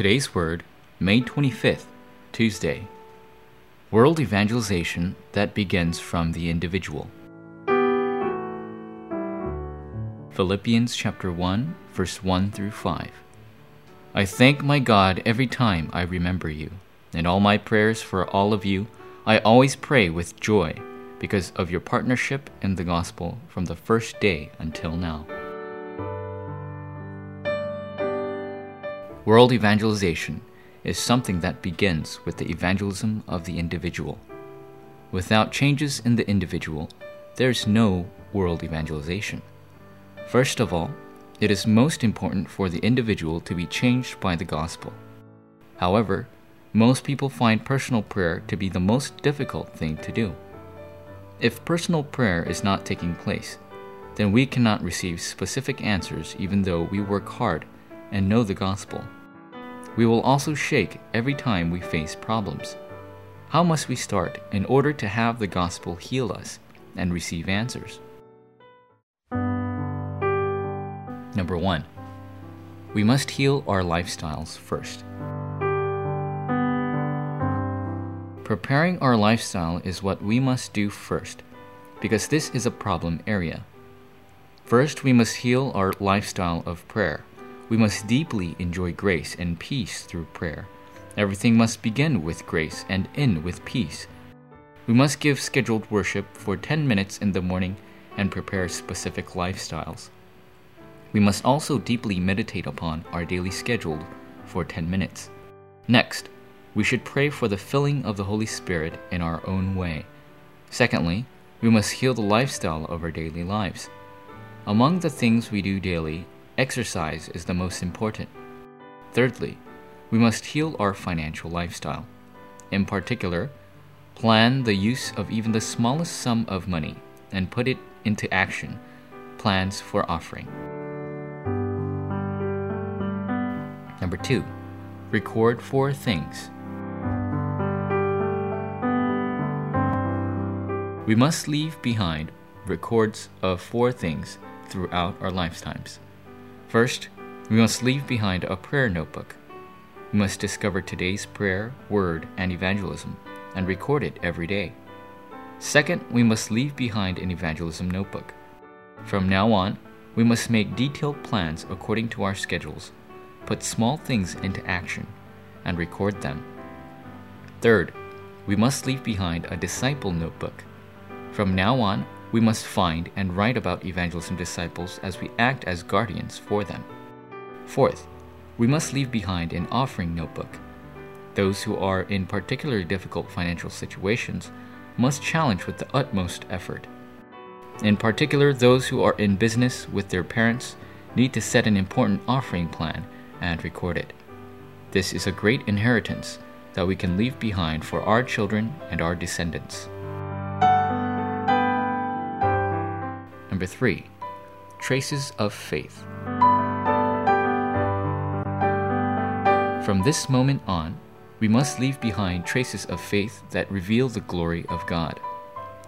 Today's word, May 25th, Tuesday. World evangelization that begins from the individual. Philippians chapter 1, verse 1 through 5. I thank my God every time I remember you. In all my prayers for all of you, I always pray with joy because of your partnership in the gospel from the first day until now. World evangelization is something that begins with the evangelism of the individual. Without changes in the individual, there's no world evangelization. First of all, it is most important for the individual to be changed by the gospel. However, most people find personal prayer to be the most difficult thing to do. If personal prayer is not taking place, then we cannot receive specific answers even though we work hard and know the gospel. We will also shake every time we face problems. How must we start in order to have the gospel heal us and receive answers? Number one, we must heal our lifestyles first. Preparing our lifestyle is what we must do first, because this is a problem area. First, we must heal our lifestyle of prayer. We must deeply enjoy grace and peace through prayer. Everything must begin with grace and end with peace. We must give scheduled worship for 10 minutes in the morning and prepare specific lifestyles. We must also deeply meditate upon our daily schedule for 10 minutes. Next, we should pray for the filling of the Holy Spirit in our own way. Secondly, we must heal the lifestyle of our daily lives. Among the things we do daily exercise is the most important. Thirdly, we must heal our financial lifestyle. In particular, plan the use of even the smallest sum of money and put it into action, plans for offering. Number two, record four things. We must leave behind records of four things throughout our lifetimes. First, we must leave behind a prayer notebook. We must discover today's prayer, word, and evangelism and record it every day. Second, we must leave behind an evangelism notebook. From now on, we must make detailed plans according to our schedules, put small things into action, and record them. Third, we must leave behind a disciple notebook. From now on, we must find and write about evangelism disciples as we act as guardians for them. Fourth, we must leave behind an offering notebook. Those who are in particularly difficult financial situations must challenge with the utmost effort. In particular, those who are in business with their parents need to set an important offering plan and record it. This is a great inheritance that we can leave behind for our children and our descendants. Number three, traces of faith. From this moment on, we must leave behind traces of faith that reveal the glory of God.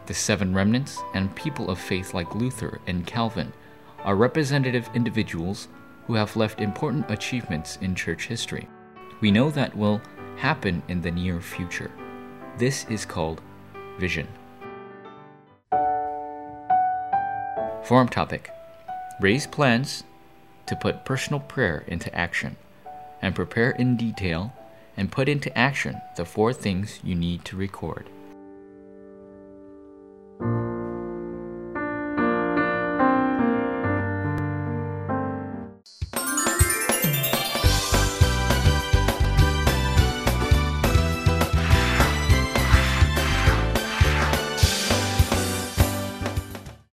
The seven remnants and people of faith like Luther and Calvin are representative individuals who have left important achievements in church history. We know that will happen in the near future. This is called vision. Forum topic Raise plans to put personal prayer into action and prepare in detail and put into action the four things you need to record.